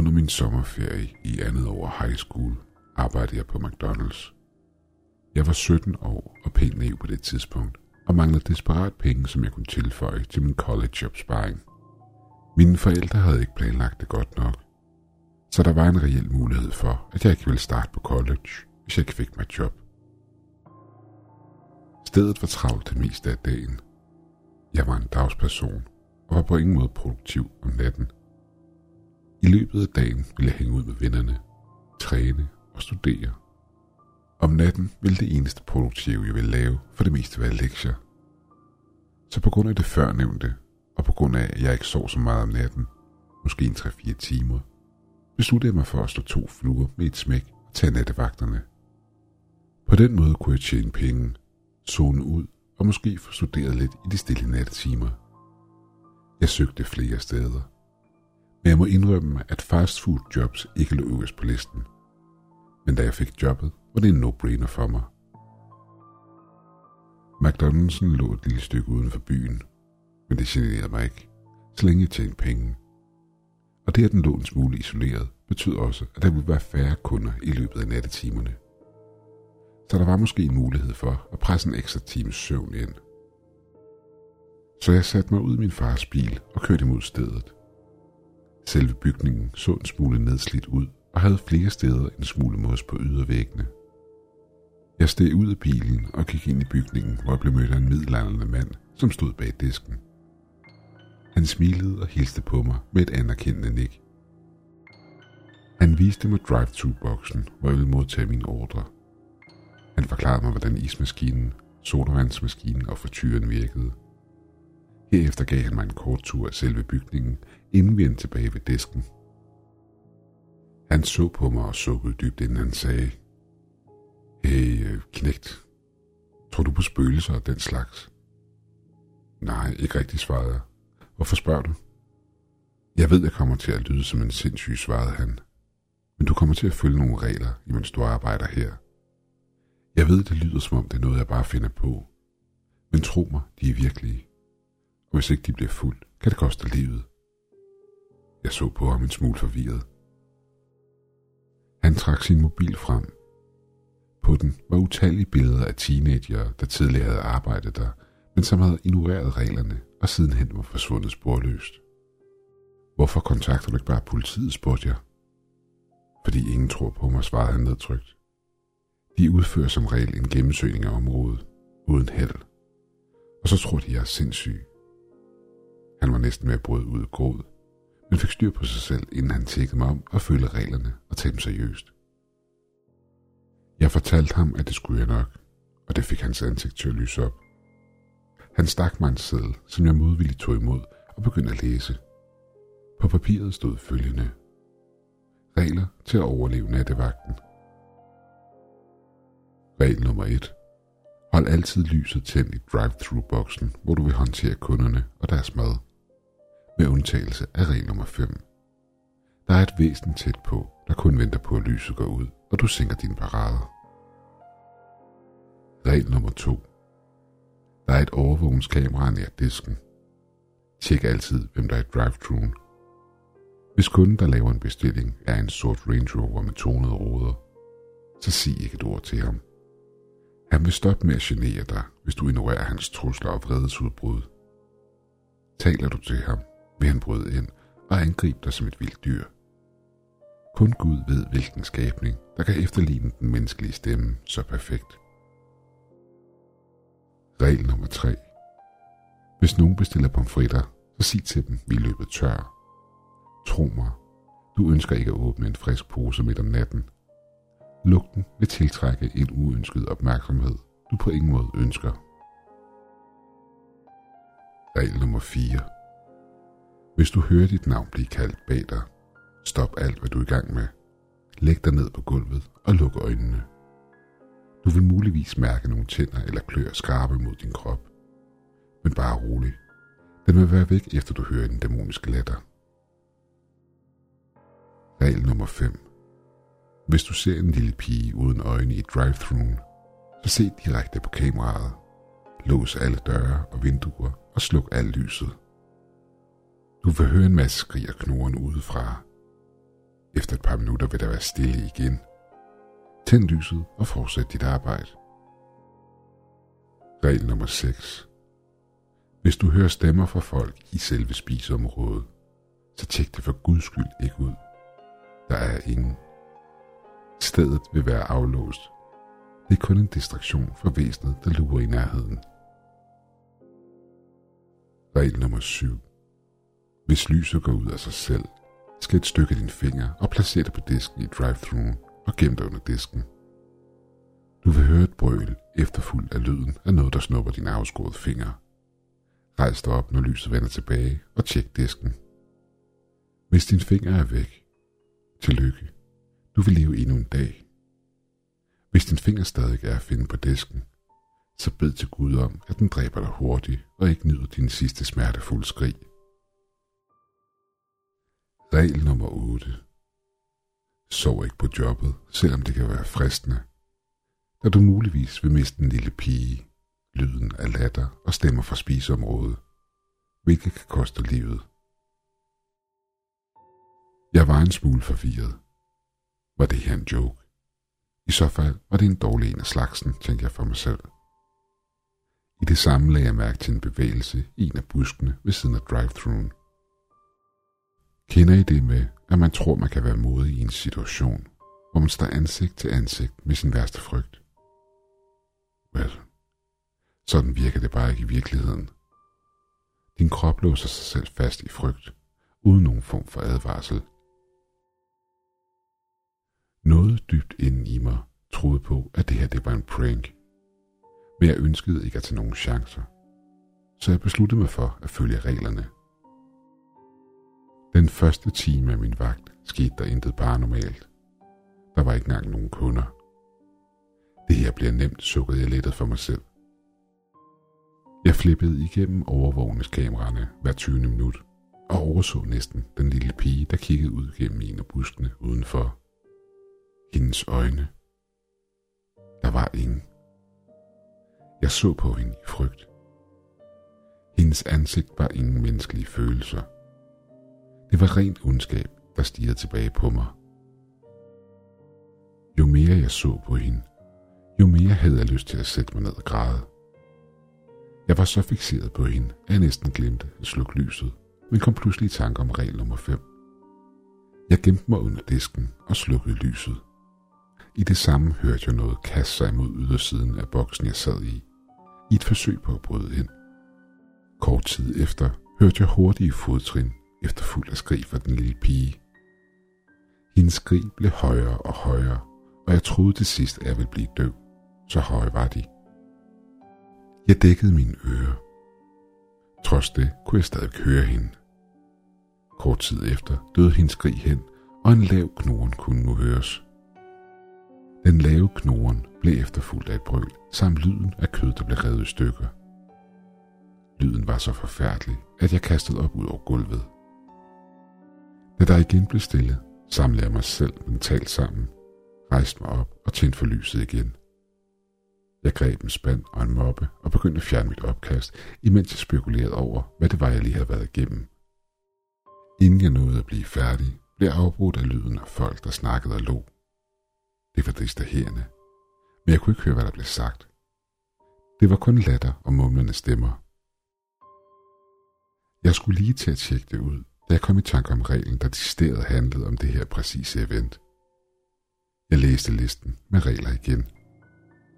Under min sommerferie i andet år high school arbejdede jeg på McDonald's. Jeg var 17 år og pænt naiv på det tidspunkt, og manglede desperat penge, som jeg kunne tilføje til min college-opsparing. Mine forældre havde ikke planlagt det godt nok, så der var en reel mulighed for, at jeg ikke ville starte på college, hvis jeg ikke fik mig job. Stedet var travlt det meste af dagen. Jeg var en dagsperson og var på ingen måde produktiv om natten. I løbet af dagen ville jeg hænge ud med vennerne, træne og studere. Om natten ville det eneste produktive, jeg ville lave, for det meste være lektier. Så på grund af det førnævnte, og på grund af, at jeg ikke sov så meget om natten, måske en 3-4 timer, besluttede jeg mig for at slå to fluer med et smæk og tage nattevagterne. På den måde kunne jeg tjene penge, zone ud og måske få studeret lidt i de stille nattetimer. Jeg søgte flere steder, men jeg må indrømme, at fastfood jobs ikke lå øverst på listen. Men da jeg fik jobbet, var det en no-brainer for mig. McDonald'sen lå et lille stykke uden for byen, men det generede mig ikke, så længe jeg tjente penge. Og det, at den lå en smule isoleret, betød også, at der ville være færre kunder i løbet af nattetimerne. Så der var måske en mulighed for at presse en ekstra times søvn ind. Så jeg satte mig ud i min fars bil og kørte imod stedet. Selve bygningen så en smule nedslidt ud og havde flere steder en smule mos på ydervæggene. Jeg steg ud af bilen og gik ind i bygningen, hvor jeg blev mødt af en middelalderende mand, som stod bag disken. Han smilede og hilste på mig med et anerkendende nik. Han viste mig drive-thru-boksen, hvor jeg ville modtage min ordre. Han forklarede mig, hvordan ismaskinen, sodavandsmaskinen og frityren virkede. Herefter gav han mig en kort tur af selve bygningen, inden vi endte tilbage ved disken. Han så på mig og sukkede dybt, inden han sagde, Hey, øh, knægt, tror du på spøgelser og den slags? Nej, ikke rigtig, svarede jeg. Hvorfor spørger du? Jeg ved, jeg kommer til at lyde som en sindssyg, svarede han. Men du kommer til at følge nogle regler, imens du arbejder her. Jeg ved, det lyder som om det er noget, jeg bare finder på. Men tro mig, de er virkelige. Og hvis ikke de bliver fuldt, kan det koste livet. Jeg så på ham en smule forvirret. Han trak sin mobil frem. På den var utallige billeder af teenager, der tidligere havde arbejdet der, men som havde ignoreret reglerne og sidenhen var forsvundet sporløst. Hvorfor kontakter du ikke bare politiet, spurgte jeg. Fordi ingen tror på mig, svarede han nedtrykt. De udfører som regel en gennemsøgning af området, uden held. Og så tror de, jeg er sindssyg. Han var næsten ved at bryde ud af gråd, men fik styr på sig selv, inden han tjekkede mig om at følge reglerne og tage dem seriøst. Jeg fortalte ham, at det skulle jeg nok, og det fik hans ansigt til at lyse op. Han stak mig en seddel, som jeg modvilligt tog imod og begyndte at læse. På papiret stod følgende. Regler til at overleve nattevagten. Regel nummer 1. Hold altid lyset tændt i drive-thru-boksen, hvor du vil håndtere kunderne og deres mad. Med undtagelse af regel nummer 5. Der er et væsen tæt på, der kun venter på, at lyset går ud, og du sænker dine parader. Regel nummer 2. Der er et overvågningskamera nær disken. Tjek altid, hvem der er i drive-thruen. Hvis kunden, der laver en bestilling, er en sort Range Rover med tonede ruder, så sig ikke et ord til ham. Han vil stoppe med at genere dig, hvis du ignorerer hans trusler og vredesudbrud. Taler du til ham, vil han bryde ind og angribe dig som et vildt dyr. Kun Gud ved, hvilken skabning, der kan efterligne den menneskelige stemme så perfekt. Regel nummer 3. Hvis nogen bestiller pomfritter, så sig til dem, vi er løbet tør. Tro mig, du ønsker ikke at åbne en frisk pose midt om natten. Lugten vil tiltrække en uønsket opmærksomhed, du på ingen måde ønsker. Regel nummer 4. Hvis du hører dit navn blive kaldt bag dig, stop alt, hvad du er i gang med. Læg dig ned på gulvet og luk øjnene. Du vil muligvis mærke nogle tænder eller klør skarpe mod din krop. Men bare rolig. Den vil være væk, efter du hører den dæmoniske latter. Regel nummer 5. Hvis du ser en lille pige uden øjne i drive-thruen, så se direkte på kameraet. Lås alle døre og vinduer og sluk alt lyset. Du vil høre en masse skrig og knoren udefra. Efter et par minutter vil der være stille igen. Tænd lyset og fortsæt dit arbejde. Regel nummer 6. Hvis du hører stemmer fra folk i selve spiseområdet, så tjek det for guds skyld ikke ud. Der er ingen. Stedet vil være aflåst. Det er kun en distraktion for væsenet, der lurer i nærheden. Regel nummer 7. Hvis lyset går ud af sig selv, skal et stykke af din finger og placere det på disken i drive-thruen og gem dig under disken. Du vil høre et brøl efterfulgt af lyden af noget, der snupper din afskårede finger. Rejs dig op, når lyset vender tilbage, og tjek disken. Hvis din finger er væk, tillykke. Du vil leve endnu en dag. Hvis din finger stadig er at finde på disken, så bed til Gud om, at den dræber dig hurtigt og ikke nyder din sidste smertefulde skrig. Regel nummer 8. Sov ikke på jobbet, selvom det kan være fristende. Da du muligvis vil miste en lille pige, lyden af latter og stemmer fra spiseområdet, hvilket kan koste livet. Jeg var en smule forvirret. Var det her en joke? I så fald var det en dårlig en af slagsen, tænkte jeg for mig selv. I det samme lagde jeg mærke til en bevægelse i en af buskene ved siden af drive-thruen. Kender I det med, at man tror, man kan være modig i en situation, hvor man står ansigt til ansigt med sin værste frygt? Well, sådan virker det bare ikke i virkeligheden. Din krop låser sig selv fast i frygt, uden nogen form for advarsel. Noget dybt inden i mig troede på, at det her det var en prank. Men jeg ønskede ikke at tage nogen chancer. Så jeg besluttede mig for at følge reglerne. Den første time af min vagt skete der intet bare normalt. Der var ikke engang nogen kunder. Det her bliver nemt, sukkede jeg lettet for mig selv. Jeg flippede igennem overvågningskameraerne hver 20. minut og overså næsten den lille pige, der kiggede ud gennem en af buskene udenfor. Hendes øjne. Der var ingen. Jeg så på hende i frygt. Hendes ansigt var ingen menneskelige følelser. Det var rent ondskab, der stirrede tilbage på mig. Jo mere jeg så på hende, jo mere havde jeg lyst til at sætte mig ned og græde. Jeg var så fixeret på hende, at jeg næsten glemte at slukke lyset, men kom pludselig i tanke om regel nummer 5. Jeg gemte mig under disken og slukkede lyset. I det samme hørte jeg noget kaste sig mod ydersiden af boksen, jeg sad i, i et forsøg på at bryde ind. Kort tid efter hørte jeg hurtige fodtrin, efterfulgt af skrig fra den lille pige. Hendes skrig blev højere og højere, og jeg troede til sidst, at jeg ville blive døv. Så høje var de. Jeg dækkede mine ører. Trods det kunne jeg stadig høre hende. Kort tid efter døde hendes skrig hen, og en lav knoren kunne nu høres. Den lave knoren blev efterfulgt af et brøl, samt lyden af kød, der blev revet i stykker. Lyden var så forfærdelig, at jeg kastede op ud over gulvet. Da der igen blev stille, samlede jeg mig selv mentalt sammen, rejste mig op og tændte for lyset igen. Jeg greb en spand og en moppe og begyndte at fjerne mit opkast, imens jeg spekulerede over, hvad det var, jeg lige havde været igennem. Inden jeg nåede at blive færdig, blev jeg afbrudt af lyden af folk, der snakkede og lå. Det var distraherende, men jeg kunne ikke høre, hvad der blev sagt. Det var kun latter og mumlende stemmer. Jeg skulle lige til at tjekke det ud, da jeg kom i tanke om reglen, der decideret handlede om det her præcise event. Jeg læste listen med regler igen.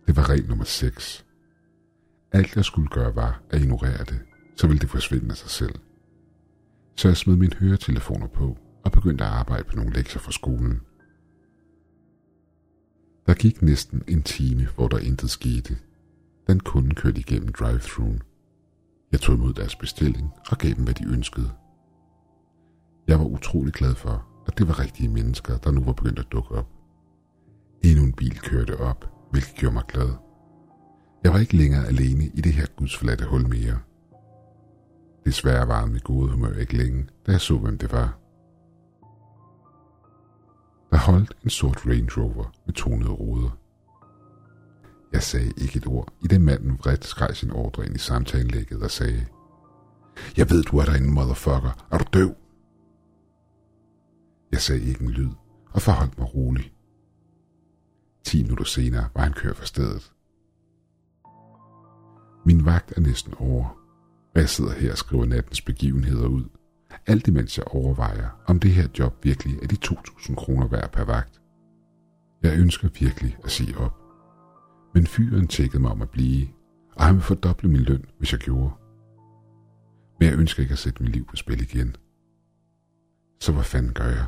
Det var regel nummer 6. Alt jeg skulle gøre var at ignorere det, så ville det forsvinde af sig selv. Så jeg smed mine høretelefoner på og begyndte at arbejde på nogle lektier fra skolen. Der gik næsten en time, hvor der intet skete. Den kunde kørte igennem drive-thruen. Jeg tog imod deres bestilling og gav dem, hvad de ønskede. Jeg var utrolig glad for, at det var rigtige mennesker, der nu var begyndt at dukke op. Endnu en bil kørte op, hvilket gjorde mig glad. Jeg var ikke længere alene i det her gudsforladte hul mere. Desværre var mit gode humør ikke længe, da jeg så, hvem det var. Der holdt en sort Range Rover med tonede ruder. Jeg sagde ikke et ord, i det manden vredt skreg sin ordre ind i samtalenlægget og sagde, Jeg ved, du er derinde, motherfucker. Er du døv? Jeg sagde ikke en lyd, og forholdt mig rolig. 10 minutter senere var han kørt fra stedet. Min vagt er næsten over, og jeg sidder her og skriver nattens begivenheder ud. Alt imens jeg overvejer, om det her job virkelig er de 2.000 kroner værd per vagt. Jeg ønsker virkelig at sige op. Men fyren tjekkede mig om at blive, og han vil fordoble min løn, hvis jeg gjorde. Men jeg ønsker ikke at sætte mit liv på spil igen. Så hvad fanden gør jeg?